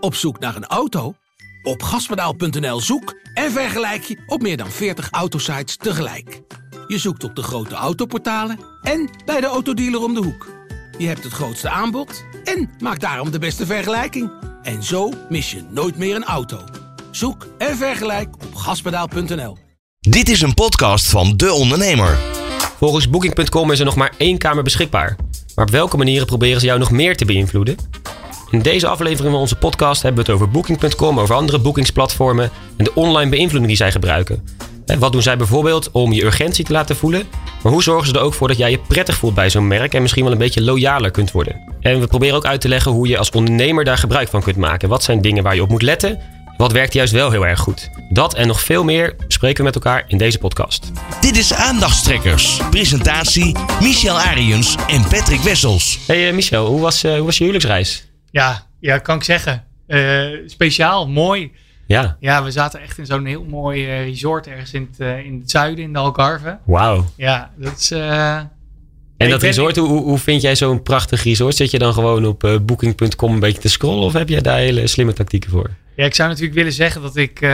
Op zoek naar een auto? Op gaspedaal.nl zoek en vergelijk je op meer dan 40 autosites tegelijk. Je zoekt op de grote autoportalen en bij de autodealer om de hoek. Je hebt het grootste aanbod en maakt daarom de beste vergelijking. En zo mis je nooit meer een auto. Zoek en vergelijk op gaspedaal.nl. Dit is een podcast van De Ondernemer. Volgens Booking.com is er nog maar één kamer beschikbaar. Maar op welke manieren proberen ze jou nog meer te beïnvloeden? In deze aflevering van onze podcast hebben we het over Booking.com, over andere boekingsplatformen en de online beïnvloeding die zij gebruiken. En wat doen zij bijvoorbeeld om je urgentie te laten voelen? Maar hoe zorgen ze er ook voor dat jij je prettig voelt bij zo'n merk en misschien wel een beetje loyaler kunt worden? En we proberen ook uit te leggen hoe je als ondernemer daar gebruik van kunt maken. Wat zijn dingen waar je op moet letten? Wat werkt juist wel heel erg goed? Dat en nog veel meer spreken we met elkaar in deze podcast. Dit is Aandachtstrekkers. Presentatie Michel Ariens en Patrick Wessels. Hey uh, Michel, hoe was, uh, hoe was je huwelijksreis? Ja, ja, kan ik zeggen. Uh, speciaal, mooi. Ja. Ja, we zaten echt in zo'n heel mooi uh, resort ergens in het, uh, in het zuiden, in de Algarve. Wauw. Ja, dat is... en dat resort, hoe, hoe vind jij zo'n prachtig resort? Zit je dan gewoon op booking.com een beetje te scrollen of heb jij daar hele slimme tactieken voor? Ja, ik zou natuurlijk willen zeggen dat ik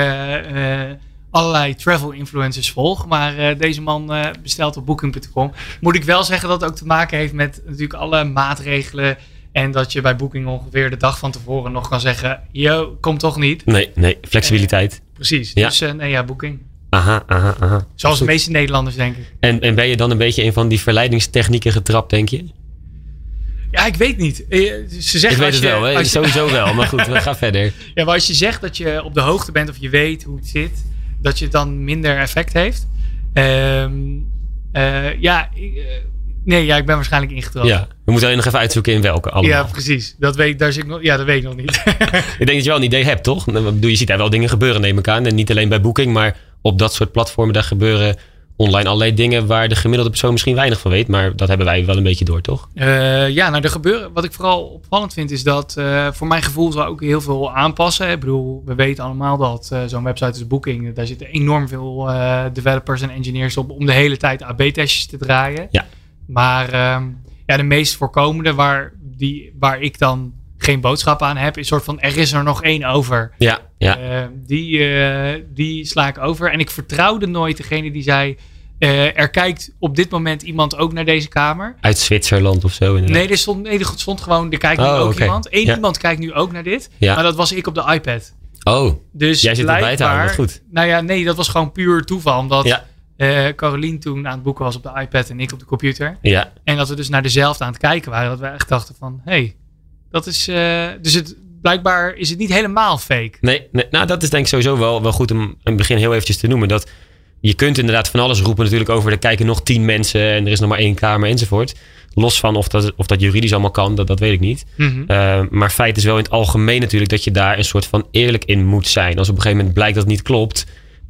allerlei travel influencers volg. Maar deze man bestelt op booking.com. Moet ik wel zeggen dat het ook te maken heeft met natuurlijk alle maatregelen en dat je bij Booking ongeveer de dag van tevoren nog kan zeggen: Yo, kom toch niet. Nee, nee, flexibiliteit. Uh, precies. Ja. Dus uh, nee, ja, Booking. Aha, aha, aha. Zoals de meeste Nederlanders, denk ik. En, en ben je dan een beetje een van die verleidingstechnieken getrapt, denk je? Ja, ik weet niet. Eh, ze zeggen ik weet het je, wel, hè? sowieso wel. Maar goed, we gaan verder. Ja, maar als je zegt dat je op de hoogte bent of je weet hoe het zit, dat je het dan minder effect heeft. Um, uh, ja, Nee, ja, ik ben waarschijnlijk ingetrapt. Ja, we moeten alleen nog even uitzoeken in welke allemaal. Ja, precies. Dat weet, daar zit ik nog, ja, dat weet ik nog niet. ik denk dat je wel een idee hebt, toch? Je ziet daar wel dingen gebeuren, neem ik aan. En niet alleen bij Booking, maar op dat soort platformen daar gebeuren online allerlei dingen waar de gemiddelde persoon misschien weinig van weet. Maar dat hebben wij wel een beetje door, toch? Uh, ja, nou, er gebeuren. Wat ik vooral opvallend vind, is dat uh, voor mijn gevoel zal ook heel veel aanpassen. Ik bedoel, we weten allemaal dat uh, zo'n website als Booking, daar zitten enorm veel developers en engineers op om de hele tijd AB-testjes te draaien. Ja. Maar um, ja, de meest voorkomende waar, die, waar ik dan geen boodschap aan heb, is soort van er is er nog één over. Ja, ja. Uh, die, uh, die sla ik over. En ik vertrouwde nooit degene die zei. Uh, er kijkt op dit moment iemand ook naar deze kamer. Uit Zwitserland of zo? Inderdaad. Nee, er stond, nee, er stond gewoon, er kijkt nu oh, ook okay. iemand. Eén ja. iemand kijkt nu ook naar dit. Ja. Maar dat was ik op de iPad. Oh, dus jij zit erbij te houden, goed. Nou ja, nee, dat was gewoon puur toeval. Omdat ja. Uh, Caroline toen aan het boeken was op de iPad en ik op de computer. Ja. En dat we dus naar dezelfde aan het kijken waren. Dat we echt dachten van, hé, hey, dat is... Uh, dus het, blijkbaar is het niet helemaal fake. Nee, nee, nou dat is denk ik sowieso wel, wel goed om in het begin heel eventjes te noemen. Dat je kunt inderdaad van alles roepen natuurlijk over... er kijken nog tien mensen en er is nog maar één kamer enzovoort. Los van of dat, of dat juridisch allemaal kan, dat, dat weet ik niet. Mhm. Mm -hmm. uh, maar feit is wel in het algemeen natuurlijk... dat je daar een soort van eerlijk in moet zijn. Als op een gegeven moment blijkt dat het niet klopt...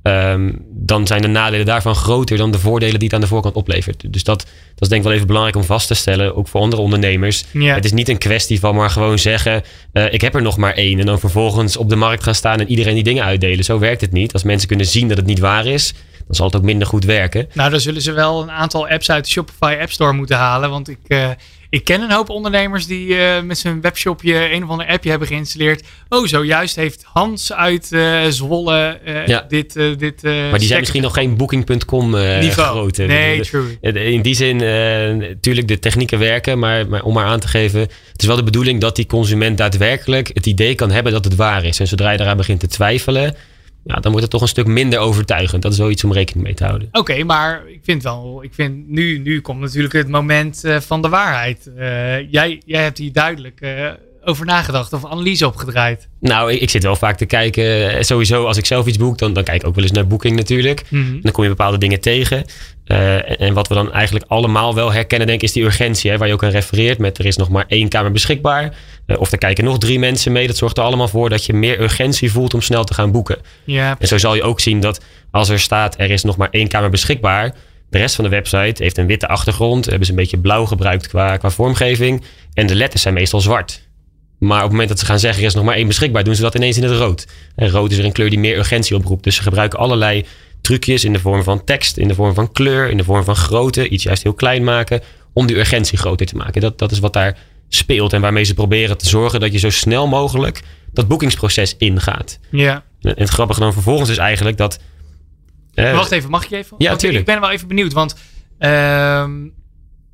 Um, dan zijn de nadelen daarvan groter dan de voordelen die het aan de voorkant oplevert. Dus dat, dat is denk ik wel even belangrijk om vast te stellen, ook voor andere ondernemers. Ja. Het is niet een kwestie van maar gewoon zeggen, uh, ik heb er nog maar één. En dan vervolgens op de markt gaan staan en iedereen die dingen uitdelen. Zo werkt het niet. Als mensen kunnen zien dat het niet waar is, dan zal het ook minder goed werken. Nou, dan zullen ze wel een aantal apps uit de Shopify App Store moeten halen. Want ik, uh, ik ken een hoop ondernemers die uh, met zijn webshopje een of ander appje hebben geïnstalleerd. Oh, zojuist heeft Hans uit uh, Zwolle ja. dit, dit Maar die zijn misschien nog geen booking.com groot. Nee, true. In die zin, natuurlijk de technieken werken. Maar, maar om maar aan te geven, het is wel de bedoeling dat die consument daadwerkelijk het idee kan hebben dat het waar is. En zodra je daaraan begint te twijfelen ja, dan wordt het toch een stuk minder overtuigend. Dat is wel iets om rekening mee te houden. Oké, maar ik vind wel, ik vind nu, nu komt natuurlijk het moment uh, van de waarheid. Uh, jij, jij hebt hier duidelijk uh, over nagedacht of analyse opgedraaid. Nou, ik, ik, zit wel vaak te kijken. Sowieso, als ik zelf iets boek, dan, dan kijk ik ook wel eens naar boeking natuurlijk. Mm -hmm. Dan kom je bepaalde dingen tegen. en, en, wat we dan eigenlijk allemaal wel herkennen, denk ik, is die urgentie. Hè, waar je ook aan refereert met er is nog maar één kamer beschikbaar. of er kijken nog drie mensen mee. Dat zorgt er allemaal voor dat je meer urgentie voelt om snel te gaan boeken. Ja, en zo zal je ook zien dat als er staat er is nog maar één kamer beschikbaar. De rest van de website heeft een witte achtergrond. Hebben ze een beetje blauw gebruikt qua, qua vormgeving. En de letters zijn meestal zwart. Maar op het moment dat ze gaan zeggen er is nog maar één beschikbaar, doen ze dat ineens in het rood. En rood is er een kleur die meer urgentie oproept. Dus ze gebruiken allerlei trucjes in de vorm van tekst, in de vorm van kleur, in de vorm van grootte, iets juist heel klein maken, om die urgentie groter te maken. Dat, dat is wat daar speelt en waarmee ze proberen te zorgen dat je zo snel mogelijk dat boekingsproces ingaat. Ja. En het grappige dan vervolgens is eigenlijk dat... eh, Wacht even, mag ik even? Ja, Want tuurlijk. Ik ben wel even benieuwd, want ehm,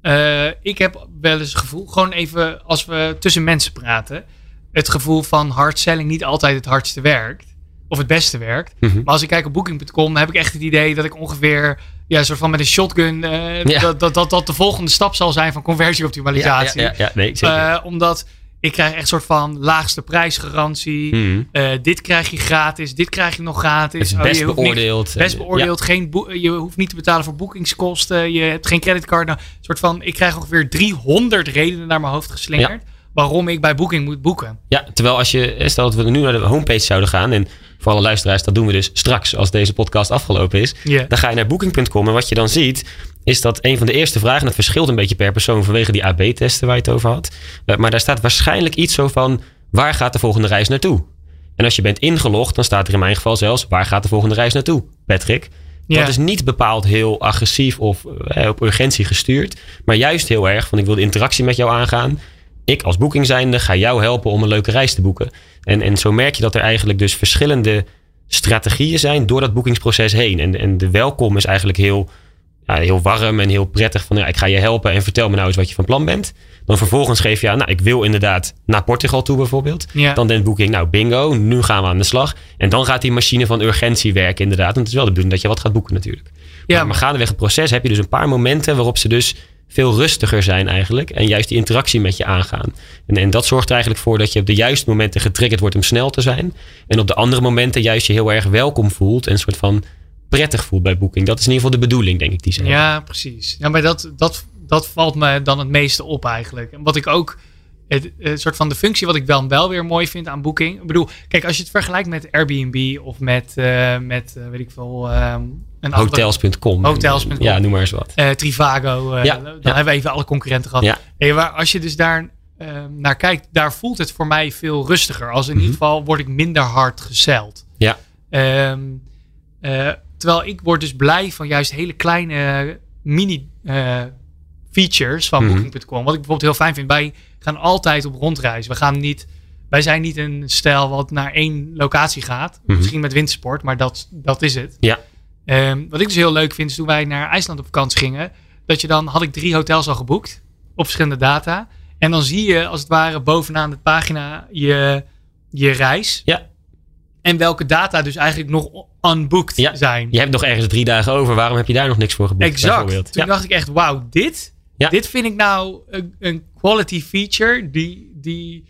eh, ik heb wel eens het gevoel, gewoon even als we tussen mensen praten, het gevoel van hard selling niet altijd het hardste werkt. Of het beste werkt. Mhm. Maar als ik kijk op booking.com, heb ik echt het idee dat ik ongeveer ja, soort van met een shotgun, eh, Ja. dat, dat, dat dat de volgende stap zal zijn van conversieoptimalisatie. ja, ja, ja, nee. Eh, omdat ik krijg echt een soort van laagste prijsgarantie. Eh, dit krijg je gratis, dit krijg je nog gratis. Het is Oh, best je hoeft niet- beoordeeld. Best Eh, beoordeeld. Geen je hoeft niet te betalen voor boekingskosten. Je hebt geen creditcard. Nou, een soort van, ik krijg ongeveer 300 redenen naar mijn hoofd geslingerd. Waarom ik bij Booking moet boeken. Ja, terwijl als je, eh, stel dat we nu naar de homepage zouden gaan. En voor alle luisteraars, dat doen we dus straks als deze podcast afgelopen is. Dan ga je naar booking.com en wat je dan ziet, is dat een van de eerste vragen, en dat verschilt een beetje per persoon vanwege die AB-testen waar je het over had. eh, Maar daar staat waarschijnlijk iets zo van, waar gaat de volgende reis naartoe? En als je bent ingelogd, dan staat er in mijn geval zelfs, waar gaat de volgende reis naartoe, Patrick? Ja. Dat is niet bepaald heel agressief of eh, op urgentie gestuurd. Maar juist heel erg van ik wil de interactie met jou aangaan. Ik als boeking zijnde ga jou helpen om een leuke reis te boeken. En, en zo merk je dat er eigenlijk dus verschillende strategieën zijn door dat boekingsproces heen. En, en de welkom is eigenlijk heel, ja, heel warm en heel prettig. Van ja, ik ga je helpen en vertel me nou eens wat je van plan bent. Dan vervolgens geef je aan, nou ik wil inderdaad naar Portugal toe bijvoorbeeld. Ja. Dan denkt boeking, nou bingo, nu gaan we aan de slag. En dan gaat die machine van urgentie werken inderdaad. Want het is wel de bedoeling dat je wat gaat boeken natuurlijk. Ja, maar, maar gaandeweg het proces heb je dus een paar momenten waarop ze dus veel rustiger zijn eigenlijk. En juist die interactie met je aangaan. En, en dat zorgt er eigenlijk voor dat je op de juiste momenten getriggerd wordt om snel te zijn. En op de andere momenten juist je heel erg welkom voelt. En een soort van prettig voelt bij boeking. Dat is in ieder geval de bedoeling, denk ik, die ze hebben. Ja, precies. Ja, maar dat, dat, dat valt me dan het meeste op eigenlijk. En wat ik ook, het, het soort van de functie wat ik wel, wel weer mooi vind aan Booking. Ik bedoel, kijk, als je het vergelijkt met Airbnb of met, eh, met eh, weet ik veel, ehm, Hotels.com. Hotels.com. Ja, noem maar eens wat. eh, Trivago. eh, Ja, dan ja. hebben we even alle concurrenten gehad. Ja. Maar als je dus daar eh, naar kijkt, daar voelt het voor mij veel rustiger. Als in Mhm. ieder geval word ik minder hard gezeld. Ja. Ehm, eh, terwijl ik word dus blij van juist hele kleine mini features van Mhm. Booking.com. Wat ik bijvoorbeeld heel fijn vind. Wij gaan altijd op rondreis. We gaan niet... Wij zijn niet een stel wat naar één locatie gaat. Mhm. Misschien met wintersport, maar dat, dat is het. Ja. Ehm, wat ik dus heel leuk vind, is toen wij naar IJsland op vakantie gingen. Dat je dan, had ik drie hotels al geboekt. Op verschillende data. En dan zie je als het ware bovenaan de pagina je, je reis. Ja. En welke data dus eigenlijk nog unbooked Ja. zijn. Je hebt nog ergens drie dagen over. Waarom heb je daar nog niks voor geboekt? Exact. Toen Ja. dacht ik echt, wauw, dit, Ja. dit vind ik nou een, een quality feature die, die,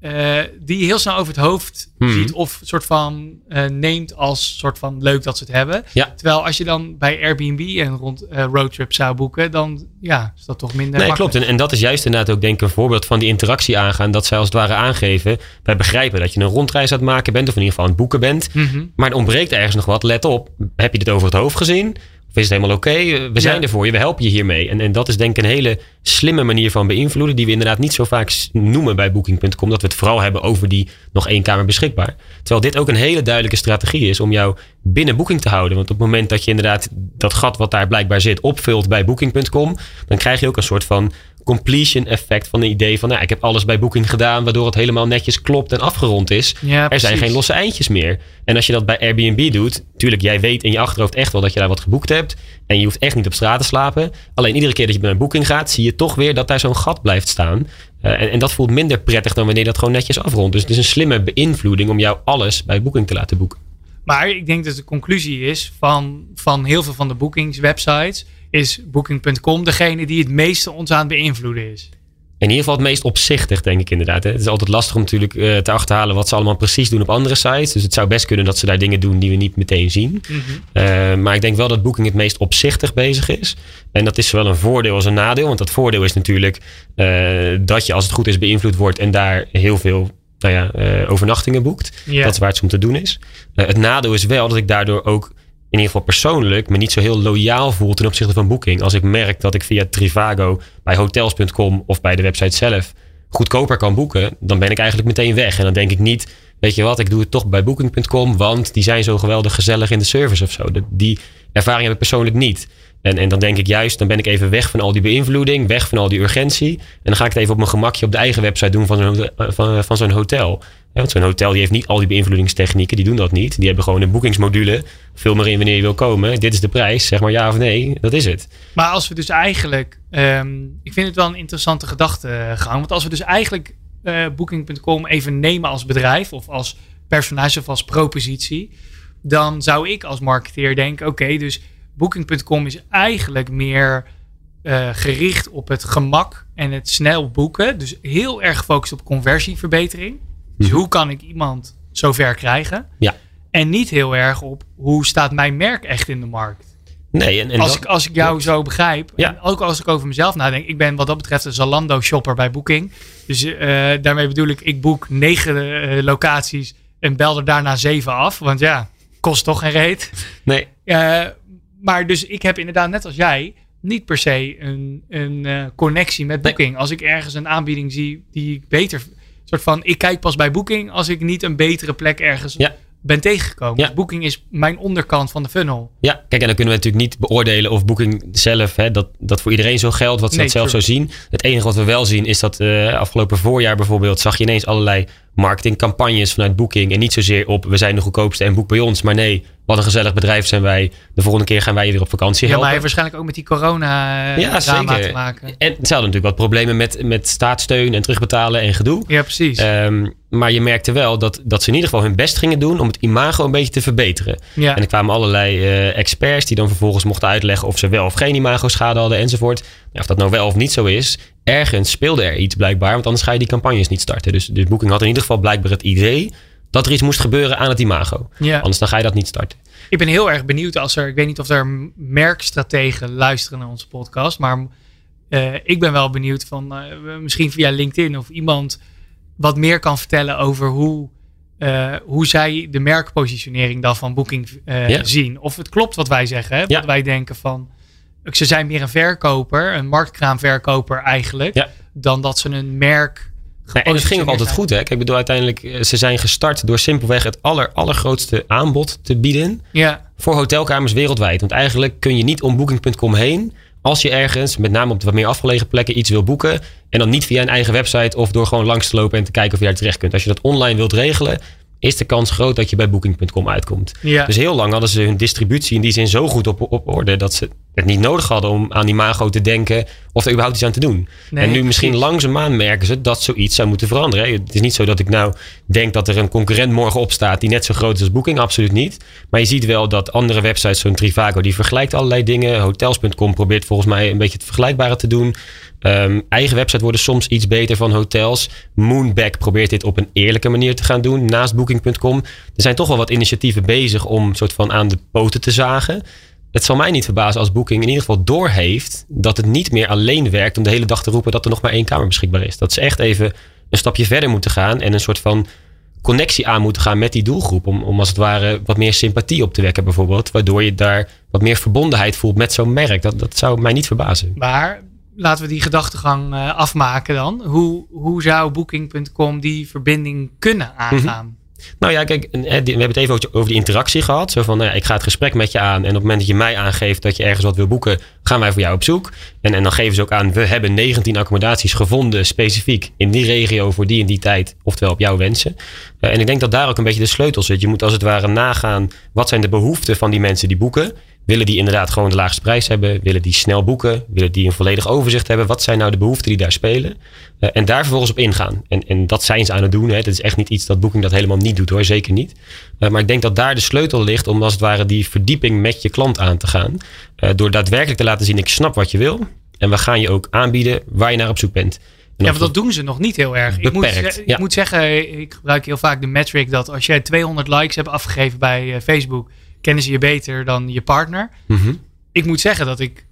eh, die je heel snel over het hoofd Mhm. ziet of soort van eh, neemt als soort van leuk dat ze het hebben. Ja. Terwijl als je dan bij Airbnb een rond eh, roadtrip zou boeken, dan ja, is dat toch minder Nee, makkelijk. klopt. En, en dat is juist inderdaad ook denk ik een voorbeeld van die interactie aangaan. Dat zij als het ware aangeven. Wij begrijpen dat je een rondreis aan het maken bent. Of in ieder geval aan het boeken bent. Mhm. Maar er ontbreekt ergens nog wat. Let op. Heb je dit over het hoofd gezien? Of is het helemaal oké? Eh, We zijn Ja. er voor je. We helpen je hiermee. En, en dat is denk ik een hele slimme manier van beïnvloeden. Die we inderdaad niet zo vaak noemen bij Booking.com. Dat we het vooral hebben over die nog één kamer beschikbaar. Terwijl dit ook een hele duidelijke strategie is om jou binnen Booking te houden. Want op het moment dat je inderdaad dat gat wat daar blijkbaar zit opvult bij Booking.com. Dan krijg je ook een soort van completion effect van een idee van nou, ik heb alles bij Booking gedaan. Waardoor het helemaal netjes klopt en afgerond is. Ja, Er zijn geen losse eindjes meer. En als je dat bij Airbnb doet, tuurlijk, jij weet in je achterhoofd echt wel dat je daar wat geboekt hebt. En je hoeft echt niet op straat te slapen. Alleen iedere keer dat je bij een boeking gaat, zie je toch weer dat daar zo'n gat blijft staan. Eh, en, en dat voelt minder prettig dan wanneer dat gewoon netjes afrondt. Dus het is een slimme beïnvloeding om jou alles bij Booking te laten boeken. Maar ik denk dat de conclusie is van, van heel veel van de boekingswebsites is Booking.com degene die het meeste ons aan het beïnvloeden is. In ieder geval het meest opzichtig, denk ik inderdaad. Hè. Het is altijd lastig om natuurlijk eh, te achterhalen wat ze allemaal precies doen op andere sites. Dus het zou best kunnen dat ze daar dingen doen die we niet meteen zien. Eh, maar ik denk wel dat Booking het meest opzichtig bezig is. En dat is zowel een voordeel als een nadeel. Want dat voordeel is natuurlijk eh, dat je als het goed is beïnvloed wordt en daar heel veel nou ja, overnachtingen boekt. Dat is waar het om te doen is. Het nadeel is wel dat ik daardoor ook in ieder geval persoonlijk me niet zo heel loyaal voel ten opzichte van Booking. Als ik merk dat ik via Trivago bij hotels.com of bij de website zelf goedkoper kan boeken, dan ben ik eigenlijk meteen weg. En dan denk ik niet, weet je wat, ik doe het toch bij booking.com, want die zijn zo geweldig gezellig in de service of zo. De- Die ervaring heb ik persoonlijk niet. En, en dan denk ik juist, dan ben ik even weg van al die beïnvloeding, weg van al die urgentie. En dan ga ik het even op mijn gemakje op de eigen website doen van zo'n, hote- van, van zo'n hotel. Want zo'n hotel die heeft niet al die beïnvloedingstechnieken, die doen dat niet. Die hebben gewoon een boekingsmodule. Vul maar in wanneer je wil komen. Dit is de prijs, zeg maar ja of nee. Dat is het. Maar als we dus eigenlijk, ehm, ik vind het wel een interessante gedachtegang. Want als we dus eigenlijk uh, Booking.com even nemen als bedrijf of als personage of als propositie, dan zou ik als marketeer denken: oké, dus Booking.com is eigenlijk meer uh, gericht op het gemak en het snel boeken. Dus heel erg gefocust op conversieverbetering. Dus Mhm. hoe kan ik iemand zover krijgen? Ja. En niet heel erg op hoe staat mijn merk echt in de markt. Nee, en, en als, dat- ik, als ik jou zo begrijp, Ja. en ook als ik over mezelf nadenk, ik ben wat dat betreft een Zalando-shopper bij Booking. Dus eh, daarmee bedoel ik, ik boek negen eh, locaties en bel er daarna zeven af. Want ja, kost toch geen reet. nee, Eh, maar dus ik heb inderdaad, net als jij, niet per se een, een connectie met Nee. Booking. Als ik ergens een aanbieding zie die ik beter... soort van, ik kijk pas bij Booking als ik niet een betere plek ergens Ja. ben tegengekomen. Ja. Dus Booking is mijn onderkant van de funnel. Ja, kijk, en dan kunnen we natuurlijk niet beoordelen of Booking zelf, hè, dat, dat voor iedereen zo geldt, wat ze Nee, dat zelf true. zo zien. Het enige wat we wel zien is dat eh, afgelopen voorjaar bijvoorbeeld zag je ineens allerlei marketingcampagnes vanuit Booking. En niet zozeer op we zijn de goedkoopste en boek bij ons. Maar nee, wat een gezellig bedrijf zijn wij. De volgende keer gaan wij je weer op vakantie Ja, helpen. maar hij heeft waarschijnlijk ook met die corona eh, Ja, zeker. te maken. En ze hadden natuurlijk wat problemen met, met staatssteun en terugbetalen en gedoe. Ja, precies. Ehm, maar je merkte wel dat, dat ze in ieder geval hun best gingen doen om het imago een beetje te verbeteren. ja. En er kwamen allerlei eh, experts die dan vervolgens mochten uitleggen of ze wel of geen imago-schade hadden enzovoort. Ja, of dat nou wel of niet zo is, ergens speelde er iets blijkbaar, want anders ga je die campagnes niet starten. Dus, dus Booking had in ieder geval blijkbaar het idee dat er iets moest gebeuren aan het imago. ja. Anders dan ga je dat niet starten. Ik ben heel erg benieuwd als er, ik weet niet of er merkstrategen luisteren naar onze podcast, maar eh, ik ben wel benieuwd van eh, misschien via LinkedIn of iemand wat meer kan vertellen over hoe, eh, hoe zij de merkpositionering dan van Booking Ja. zien. Of het klopt wat wij zeggen, hè? Ja. wat wij denken van ze zijn meer een verkoper, een marktkraamverkoper eigenlijk, Ja. dan dat ze een merk. Nee, en het ging ook altijd zijn. goed. Hè? Ik bedoel, uiteindelijk, eh, ze zijn gestart door simpelweg het aller, allergrootste aanbod te bieden Ja, voor hotelkamers wereldwijd. Want eigenlijk kun je niet om booking.com heen als je ergens, met name op de wat meer afgelegen plekken, iets wil boeken. En dan niet via een eigen website of door gewoon langs te lopen en te kijken of je daar terecht kunt. Als je dat online wilt regelen, is de kans groot dat je bij booking.com uitkomt. ja. Dus heel lang hadden ze hun distributie in die zin zo goed op, op orde dat ze het niet nodig hadden om aan die mago te denken of er überhaupt iets aan te doen. Nee, en nu misschien precies. langzaamaan merken ze dat zoiets zou moeten veranderen. Het is niet zo dat ik nou denk dat er een concurrent morgen opstaat die net zo groot is als Booking, absoluut niet. Maar je ziet wel dat andere websites, zo'n Trivago, die vergelijkt allerlei dingen. Hotels.com probeert volgens mij een beetje het vergelijkbare te doen. Ehm, eigen website worden soms iets beter van hotels. Moonback probeert dit op een eerlijke manier te gaan doen naast Booking.com. Er zijn toch wel wat initiatieven bezig om soort van aan de poten te zagen. Het zal mij niet verbazen als Booking in ieder geval doorheeft dat het niet meer alleen werkt om de hele dag te roepen dat er nog maar één kamer beschikbaar is. Dat ze echt even een stapje verder moeten gaan en een soort van connectie aan moeten gaan met die doelgroep. Om, om als het ware wat meer sympathie op te wekken bijvoorbeeld. Waardoor je daar wat meer verbondenheid voelt met zo'n merk. Dat, dat zou mij niet verbazen. Maar laten we die gedachtegang eh, afmaken dan. Hoe, hoe zou Booking.com die verbinding kunnen aangaan? Nou ja, kijk, we hebben het even over- over die interactie gehad. Zo van, nou ja, ik ga het gesprek met je aan. En op het moment dat je mij aangeeft dat je ergens wat wil boeken, gaan wij voor jou op zoek. En, en dan geven ze ook aan, we hebben 19 accommodaties gevonden, specifiek in die regio voor die en die tijd. Oftewel op jouw wensen. Eh, en ik denk dat daar ook een beetje de sleutel zit. Je moet als het ware nagaan, wat zijn de behoeften van die mensen die boeken? Willen die inderdaad gewoon de laagste prijs hebben? Willen die snel boeken? Willen die een volledig overzicht hebben? Wat zijn nou de behoeften die daar spelen? Eh, en daar vervolgens op ingaan. En, en dat zijn ze aan het doen. Hè. Het is echt niet iets dat Booking dat helemaal niet doet hoor. Zeker niet. Eh, maar ik denk dat daar de sleutel ligt om als het ware die verdieping met je klant aan te gaan. Eh, door daadwerkelijk te laten zien, ik snap wat je wil. En we gaan je ook aanbieden waar je naar op zoek bent. En Ja, want dat doen ze nog niet heel erg. Ik moet, Beperkt, ik ja. moet zeggen, ik gebruik heel vaak de metric dat als jij 200 likes hebt afgegeven bij Facebook, kennen ze je beter dan je partner. Mhm. Ik moet zeggen dat ik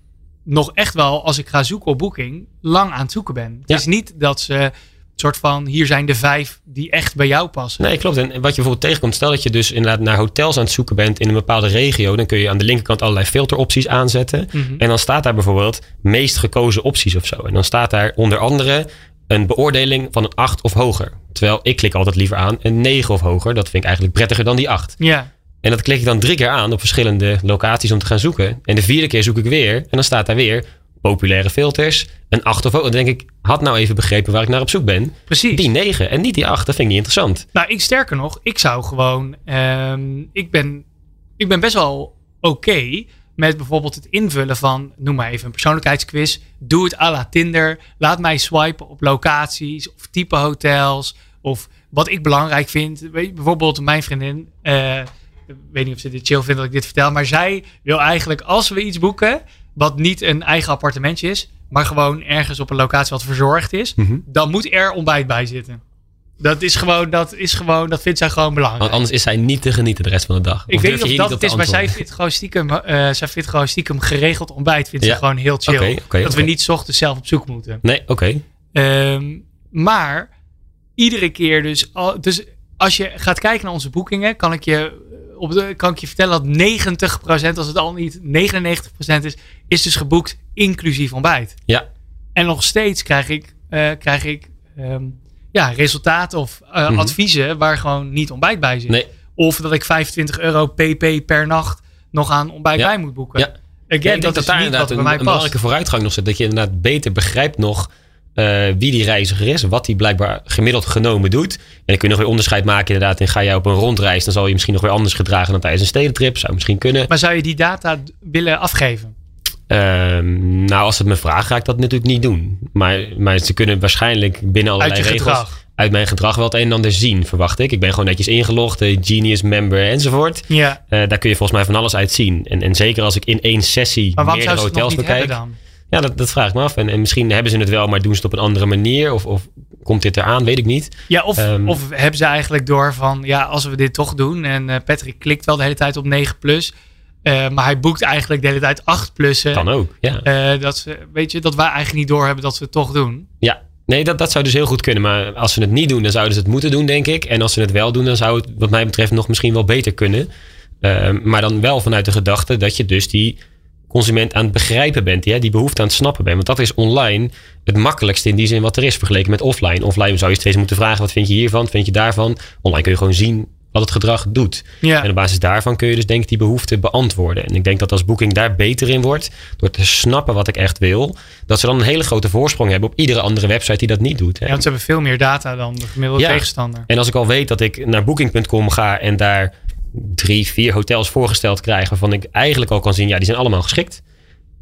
nog echt wel, als ik ga zoeken op Booking, lang aan het zoeken ben. Ja. Het is niet dat ze soort van, hier zijn de vijf die echt bij jou passen. Nee, klopt. En wat je bijvoorbeeld tegenkomt, stel dat je dus inderdaad naar hotels aan het zoeken bent in een bepaalde regio, dan kun je aan de linkerkant allerlei filteropties aanzetten. Mhm. En dan staat daar bijvoorbeeld meest gekozen opties of zo. En dan staat daar onder andere een beoordeling van een 8 of hoger. Terwijl ik klik altijd liever aan een 9 of hoger. Dat vind ik eigenlijk prettiger dan die 8. Ja, En dat klik ik dan drie keer aan op verschillende locaties om te gaan zoeken. En de vierde keer zoek ik weer. En dan staat daar weer populaire filters, een 8 of Dan denk ik, had nou even begrepen waar ik naar op zoek ben. Precies. Die 9 en niet die 8, dat vind ik niet interessant. Nou, ik sterker nog, ik zou gewoon. ehm, ik, ben, ik ben best wel oké met bijvoorbeeld het invullen van, noem maar even een persoonlijkheidsquiz. Doe het à la Tinder. Laat mij swipen op locaties of type hotels. Of wat ik belangrijk vind. Weet je, bijvoorbeeld mijn vriendin. eh, ik weet niet of ze dit chill vindt dat ik dit vertel. Maar zij wil eigenlijk, als we iets boeken. wat niet een eigen appartementje is. maar gewoon ergens op een locatie wat verzorgd is. Mhm. dan moet er ontbijt bij zitten. Dat is gewoon, dat is gewoon, dat vindt zij gewoon belangrijk. Want anders is zij niet te genieten de rest van de dag. ik Of weet niet of dat het is, maar zij vindt gewoon stiekem, eh, zij vindt gewoon stiekem geregeld ontbijt. Vindt Ja. ze gewoon heel chill. Dat we niet ochtends zelf op zoek moeten. Nee, oké. Ehm, maar iedere keer dus, al- dus als je gaat kijken naar onze boekingen, kan ik je, op de, kan ik je vertellen dat 90%, als het al niet 99% is, is dus geboekt inclusief ontbijt. Ja. En nog steeds krijg ik, eh, krijg ik ehm, ja, resultaten of eh, Mhm. adviezen waar gewoon niet ontbijt bij zit. Nee. Of dat ik 25 euro pp per nacht nog aan ontbijt Ja. bij moet boeken. Ja. Again, Ja, ik denk dat, dat, is daar niet inderdaad wat een, bij een mij past. belangrijke vooruitgang nog zit. Dat je inderdaad beter begrijpt nog eh, wie die reiziger is. Wat hij blijkbaar gemiddeld genomen doet. En dan kun je nog weer onderscheid maken inderdaad. En ga jij op een rondreis, dan zal je misschien nog weer anders gedragen dan tijdens een stedentrip. Zou misschien kunnen. Maar zou je die data willen afgeven? Ehm, nou, als het me vragen, ga ik dat natuurlijk niet doen. Maar, maar ze kunnen waarschijnlijk binnen allerlei regels... gedrag. Uit mijn gedrag wel het een en ander zien, verwacht ik. Ik ben gewoon netjes ingelogd, eh, Genius member enzovoort. Ja. Eh, daar kun je volgens mij van alles uit zien. En, en zeker als ik in één sessie meerdere hotels niet bekijk. hebben dan? Ja, dat, dat vraag ik me af. En, en misschien hebben ze het wel, maar doen ze het op een andere manier. Of, of komt dit eraan, weet ik niet. Ja, of, Ehm. of hebben ze eigenlijk door van, ja, als we dit toch doen. En eh, Patrick klikt wel de hele tijd op 9 plus. eh, maar hij boekt eigenlijk de hele tijd 8 plussen. Kan ook, ja. Eh, dat, ze, weet je, dat wij eigenlijk niet doorhebben dat we het toch doen. Ja, nee, dat, dat zou dus heel goed kunnen. Maar als ze het niet doen, dan zouden ze het moeten doen, denk ik. En als ze het wel doen, dan zou het wat mij betreft nog misschien wel beter kunnen. Ehm, maar dan wel vanuit de gedachte dat je dus die consument aan het begrijpen bent. Die, hè, die behoefte aan het snappen bent. Want dat is online het makkelijkste in die zin wat er is vergeleken met offline. Offline zou je steeds moeten vragen, wat vind je hiervan, wat vind je daarvan? Online kun je gewoon zien wat het gedrag doet. Ja. En op basis daarvan kun je dus denk ik die behoefte beantwoorden. En ik denk dat als Booking daar beter in wordt, door te snappen wat ik echt wil, dat ze dan een hele grote voorsprong hebben op iedere andere website die dat niet doet. Hè. Ja, want ze hebben veel meer data dan de gemiddelde Ja. tegenstander. En als ik al weet dat ik naar booking.com ga en daar drie, vier hotels voorgesteld krijg, waarvan ik eigenlijk al kan zien, ja, die zijn allemaal geschikt.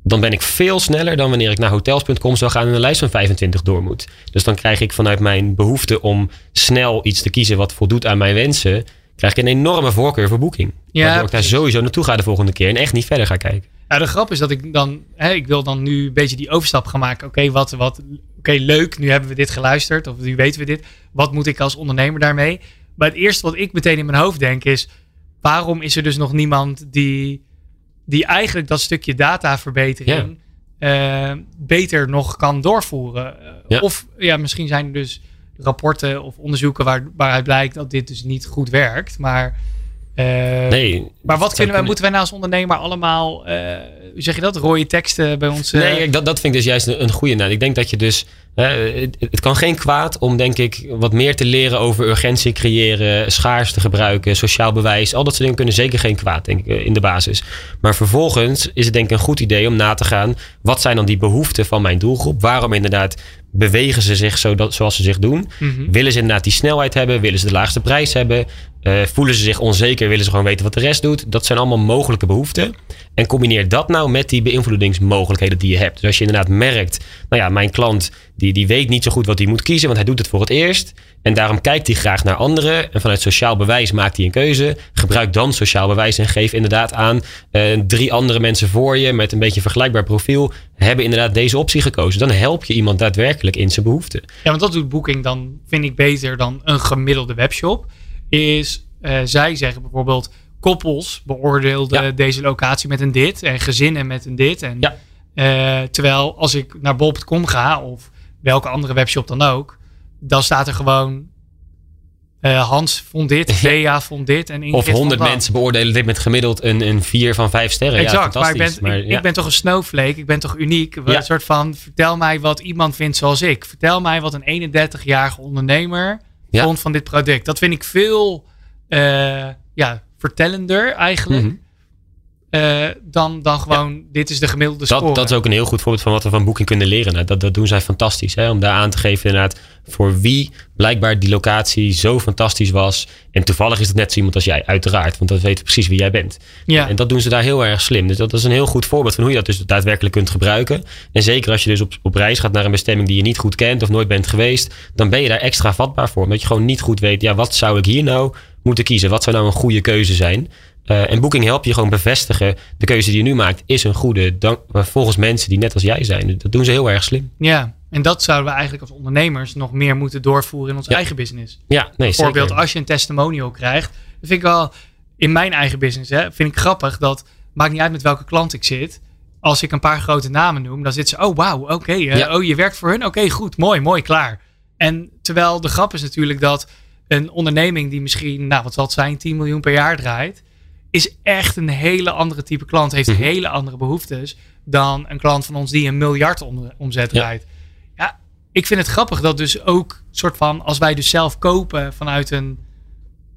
Dan ben ik veel sneller dan wanneer ik naar hotels.com zou gaan en een lijst van 25 door moet. Dus dan krijg ik vanuit mijn behoefte om snel iets te kiezen wat voldoet aan mijn wensen, krijg ik een enorme voorkeur voor boeking. Ja, waardoor ik daar precies. sowieso naartoe ga de volgende keer en echt niet verder ga kijken. Ja, de grap is dat ik dan, hè, ik wil dan nu een beetje die overstap gaan maken. Oké, wat, wat, oké, leuk, nu hebben we dit geluisterd, of nu weten we dit. Wat moet ik als ondernemer daarmee? Maar het eerste wat ik meteen in mijn hoofd denk is, waarom is er dus nog niemand die, die eigenlijk dat stukje dataverbetering eh, beter nog kan doorvoeren? Eh, Ja. Of ja, misschien zijn er dus rapporten of onderzoeken waar, waaruit blijkt dat dit dus niet goed werkt. Maar, eh, Nee, maar wat kunnen wij, moeten wij nou als ondernemer allemaal, hoe zeg je dat, rode teksten bij ons? Nee, dat, dat vind ik dus juist een, een goede. Nou, ik denk dat je dus. Het kan geen kwaad om, denk ik, wat meer te leren over urgentie creëren, schaarste gebruiken, sociaal bewijs. Al dat soort dingen kunnen zeker geen kwaad, denk ik, eh, in de basis. Maar vervolgens is het, denk ik, een goed idee om na te gaan. Wat zijn dan die behoeften van mijn doelgroep? Waarom inderdaad bewegen ze zich zo dat, zoals ze zich doen? mhm. Willen ze inderdaad die snelheid hebben? Willen ze de laagste prijs hebben? Eh, voelen ze zich onzeker? Willen ze gewoon weten wat de rest doet? Dat zijn allemaal mogelijke behoeften. En combineer dat nou met die beïnvloedingsmogelijkheden die je hebt. Dus als je inderdaad merkt, nou ja, mijn klant die, die weet niet zo goed wat hij moet kiezen, want hij doet het voor het eerst. En daarom kijkt hij graag naar anderen. En vanuit sociaal bewijs maakt hij een keuze. Gebruik dan sociaal bewijs en geef inderdaad aan eh, drie andere mensen voor je met een beetje vergelijkbaar profiel hebben inderdaad deze optie gekozen. Dan help je iemand daadwerkelijk in zijn behoeften. Ja, want dat doet Booking dan, vind ik, beter dan een gemiddelde webshop. Is, eh, zij zeggen bijvoorbeeld, koppels beoordeelden Ja. deze locatie met een dit. En gezinnen met een dit. En, Ja. eh, terwijl als ik naar bol.com ga, of welke andere webshop dan ook, dan staat er gewoon... eh, Hans vond dit, Bea vond dit. En Ingrid Of honderd mensen beoordelen dit met gemiddeld een, een 4 van 5 sterren. Exact, ja, maar, ik ben. Maar, ik, ja. ik ben toch een snowflake, ik ben toch uniek. Ja. Een soort van, vertel mij wat iemand vindt zoals ik. Vertel mij wat een 31-jarige ondernemer Ja. vond van dit product. Dat vind ik veel eh, ja, vertellender eigenlijk. Mhm. Eh, dan, dan gewoon, dit is de gemiddelde score. Dat, dat is ook een heel goed voorbeeld van wat we van Booking kunnen leren. Dat, dat doen zij fantastisch. Hè? Om daar aan te geven inderdaad voor wie blijkbaar die locatie zo fantastisch was. En toevallig is het net zo iemand als jij, uiteraard. Want dat weten precies wie jij bent. Ja. En dat doen ze daar heel erg slim. Dus dat is een heel goed voorbeeld van hoe je dat dus daadwerkelijk kunt gebruiken. En zeker als je dus op, op reis gaat naar een bestemming die je niet goed kent of nooit bent geweest. Dan ben je daar extra vatbaar voor. Omdat je gewoon niet goed weet, ja, wat zou ik hier nou moeten kiezen? Wat zou nou een goede keuze zijn? Uh, en Booking helpt je gewoon bevestigen. De keuze die je nu maakt is een goede. Volgens mensen die net als jij zijn. Dat doen ze heel erg slim. Ja, en dat zouden we eigenlijk als ondernemers nog meer moeten doorvoeren in ons eigen business. Ja, nee, Bijvoorbeeld zeker. als je een testimonial krijgt. Dat vind ik wel in mijn eigen business. Hè, vind ik grappig dat maakt niet uit met welke klant ik zit. Als ik een paar grote namen noem, dan zitten ze. Oh, wauw, oké. uh, Ja. Oh, je werkt voor hun? Oké, goed. Mooi, mooi, klaar. En terwijl de grap is natuurlijk dat een onderneming die misschien, nou wat zal het zijn, 10 miljoen per jaar draait, is echt een hele andere type klant, heeft Mhm. hele andere behoeftes dan een klant van ons die een miljard om- omzet Ja. draait. Ja, ik vind het grappig dat dus ook soort van, als wij dus zelf kopen vanuit een,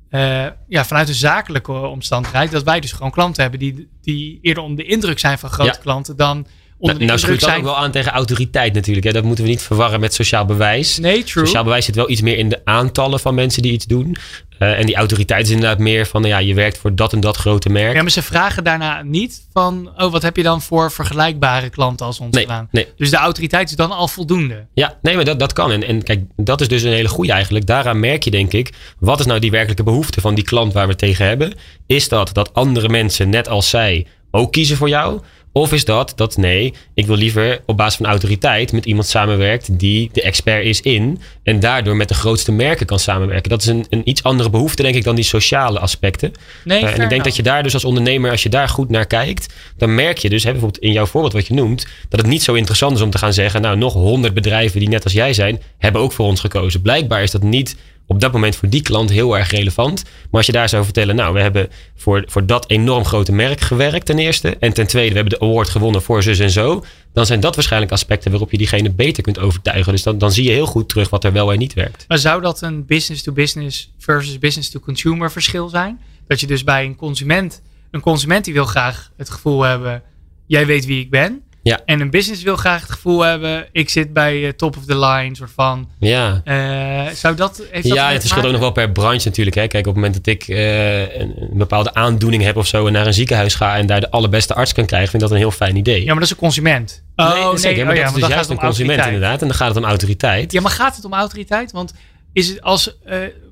eh, ja, vanuit een zakelijke omstandigheid, dat wij dus gewoon klanten hebben die, die eerder onder de indruk zijn van grote Ja. klanten dan Nou, nou schuurt ook wel aan tegen autoriteit natuurlijk. Hè. Dat moeten we niet verwarren met sociaal bewijs. Nee, true. Sociaal bewijs zit wel iets meer in de aantallen van mensen die iets doen. Eh, en die autoriteit is inderdaad meer van, nou ja, je werkt voor dat en dat grote merk. Ja, maar ze vragen daarna niet van, oh, wat heb je dan voor vergelijkbare klanten als ons nee, gedaan? nee. Dus de autoriteit is dan al voldoende. Ja, nee, maar dat, dat kan. En, en kijk, dat is dus een hele goede eigenlijk. Daaraan merk je denk ik, wat is nou die werkelijke behoefte van die klant waar we tegen hebben? Is dat dat andere mensen, net als zij, ook kiezen voor jou? Of is dat dat nee, ik wil liever op basis van autoriteit met iemand samenwerkt die de expert is in en daardoor met de grootste merken kan samenwerken? Dat is een, een iets andere behoefte, denk ik, dan die sociale aspecten. Nee, Eh, en ik denk dat je daar dus als ondernemer, als je daar goed naar kijkt, dan merk je dus, hè, bijvoorbeeld in jouw voorbeeld wat je noemt, dat het niet zo interessant is om te gaan zeggen, nou, nog honderd bedrijven die net als jij zijn, hebben ook voor ons gekozen. Blijkbaar is dat niet op dat moment voor die klant heel erg relevant. Maar als je daar zou vertellen, nou, we hebben voor, voor dat enorm grote merk gewerkt ten eerste. En ten tweede, we hebben de award gewonnen voor zus en zo. Dan zijn dat waarschijnlijk aspecten waarop je diegene beter kunt overtuigen. Dus dan, dan zie je heel goed terug wat er wel en niet werkt. Maar zou dat een business-to-business versus business-to-consumer verschil zijn? Dat je dus bij een consument, een consument die wil graag het gevoel hebben, jij weet wie ik ben. Ja. En een business wil graag het gevoel hebben, ik zit bij eh, top of the line, soort van. Ja. eh, zou dat, heeft dat ja, het verschilt ook nog wel per branche natuurlijk. Hè. Kijk, op het moment dat ik eh, een, een bepaalde aandoening heb of zo en naar een ziekenhuis ga en daar de allerbeste arts kan krijgen, vind ik dat een heel fijn idee. Ja, maar dat is een consument. Nee, oh, zeker, nee, maar oh, ja, dat is dus juist een consument autoriteit. inderdaad. En dan gaat het om autoriteit. Ja, maar gaat het om autoriteit? Want is het als,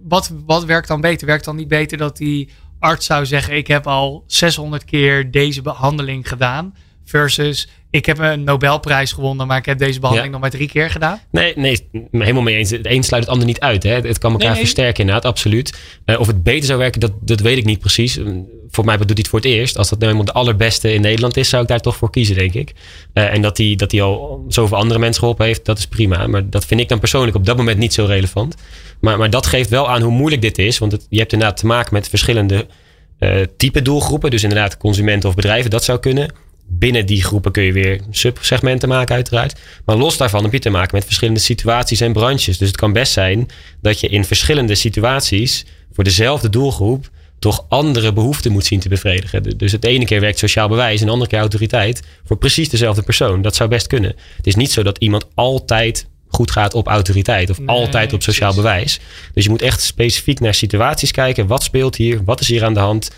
wat, wat werkt dan beter? Werkt dan niet beter dat die arts zou zeggen: Ik heb al 600 keer deze behandeling gedaan. Versus ik heb een Nobelprijs gewonnen, maar ik heb deze behandeling Ja. nog maar drie keer gedaan. Nee, nee, helemaal mee eens. Het een sluit het ander niet uit. Hè. Het kan elkaar Nee, nee. versterken inderdaad, absoluut. Eh, of het beter zou werken, dat, dat weet ik niet precies. Eh, Voor mij doet hij het voor het eerst. Als dat nou eenmaal de allerbeste in Nederland is, zou ik daar toch voor kiezen, denk ik. Eh, en dat hij dat hij al zoveel andere mensen geholpen heeft, dat is prima. Maar dat vind ik dan persoonlijk op dat moment niet zo relevant. Maar, maar dat geeft wel aan hoe moeilijk dit is. Want het, je hebt inderdaad te maken met verschillende type doelgroepen. Dus inderdaad consumenten of bedrijven, dat zou kunnen. Binnen die groepen kun je weer subsegmenten maken uiteraard. Maar los daarvan heb je te maken met verschillende situaties en branches. Dus het kan best zijn dat je in verschillende situaties voor dezelfde doelgroep toch andere behoeften moet zien te bevredigen. Dus het ene keer werkt sociaal bewijs en de andere keer autoriteit voor precies dezelfde persoon. Dat zou best kunnen. Het is niet zo dat iemand altijd goed gaat op autoriteit of Nee, altijd op sociaal precies. bewijs. Dus je moet echt specifiek naar situaties kijken. Wat speelt hier? Wat is hier aan de hand?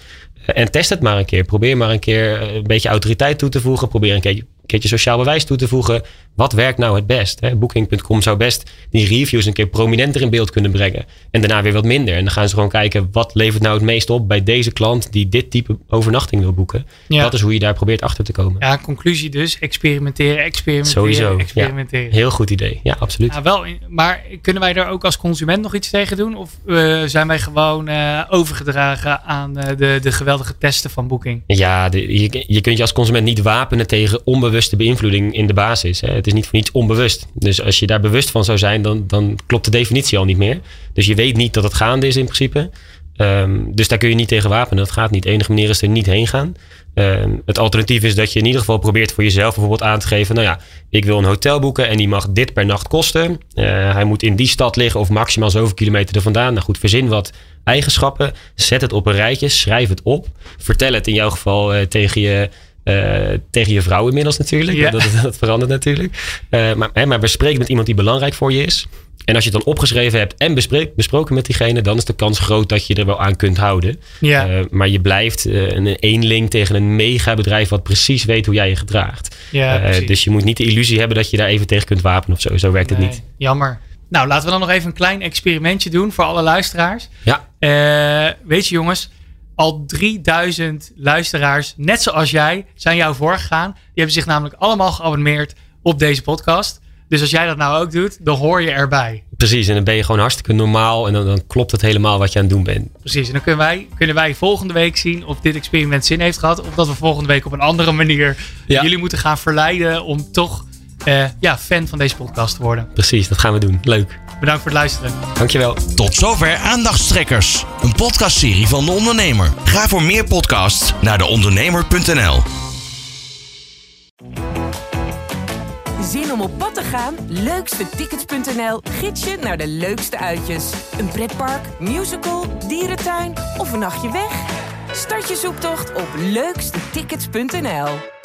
En test het maar een keer. Probeer maar een keer eh, een beetje autoriteit toe te voegen. Probeer een keertje sociaal bewijs toe te voegen. Wat werkt nou het best? hè? Booking.com zou best die reviews een keer prominenter in beeld kunnen brengen. En daarna weer wat minder. En dan gaan ze gewoon kijken wat levert nou het meest op bij deze klant die dit type overnachting wil boeken. Ja. Dat is hoe je daar probeert achter te komen. Ja, conclusie dus: experimenteren, experimenteren, Sowieso. Ja. experimenteren. Heel goed idee. Ja, absoluut. Ja, wel, maar kunnen wij daar ook als consument nog iets tegen doen? Of eh, zijn wij gewoon eh, overgedragen aan eh, de, de geweldige testen van Booking? Ja, de- je, je kunt je als consument niet wapenen tegen onbewuste beïnvloeding in de basis. Hè. Het is niet voor niets onbewust. Dus als je daar bewust van zou zijn, dan, dan klopt de definitie al niet meer. Dus je weet niet dat het gaande is in principe. Ehm, dus daar kun je niet tegen wapenen. Dat gaat niet. De enige manier is er niet heen gaan. Ehm, het alternatief is dat je in ieder geval probeert voor jezelf bijvoorbeeld aan te geven. Nou ja, ik wil een hotel boeken en die mag dit per nacht kosten. Eh, hij moet in die stad liggen of maximaal zoveel kilometer er vandaan. Nou goed, verzin wat eigenschappen. Zet het op een rijtje. Schrijf het op. Vertel het in jouw geval eh, tegen je. Eh, tegen je vrouw inmiddels natuurlijk. Ja. Dat, dat, dat verandert natuurlijk. Eh, maar, hè, maar bespreek met iemand die belangrijk voor je is. En als je het dan opgeschreven hebt en bespreek, besproken met diegene, dan is de kans groot dat je er wel aan kunt houden. Ja. Eh, maar je blijft eh, een eenling tegen een megabedrijf wat precies weet hoe jij je gedraagt. Ja, dus je moet niet de illusie hebben dat je daar even tegen kunt wapenen of zo. Zo werkt het niet. Jammer. Nou, laten we dan nog even een klein experimentje doen voor alle luisteraars. Ja, weet je jongens, al 3000 luisteraars, net zoals jij, zijn jou voorgegaan. Die hebben zich namelijk allemaal geabonneerd op deze podcast. Dus als jij dat nou ook doet, dan hoor je erbij. precies. En dan ben je gewoon hartstikke normaal en dan, dan klopt het helemaal wat je aan het doen bent. Precies. En dan kunnen wij, kunnen wij volgende week zien of dit experiment zin heeft gehad. Of dat we volgende week op een andere manier Ja. jullie moeten gaan verleiden om toch eh, ja, fan van deze podcast te worden. Precies, dat gaan we doen. Leuk. Bedankt voor het luisteren. Dankjewel. Tot zover Aandachtstrekkers, een podcastserie van de ondernemer. Ga voor meer podcasts naar deondernemer.nl. Zin om op pad te gaan? Leukstetickets.nl gids je naar de leukste uitjes. Een pretpark, musical, dierentuin of een nachtje weg? Start je zoektocht op leukstetickets.nl.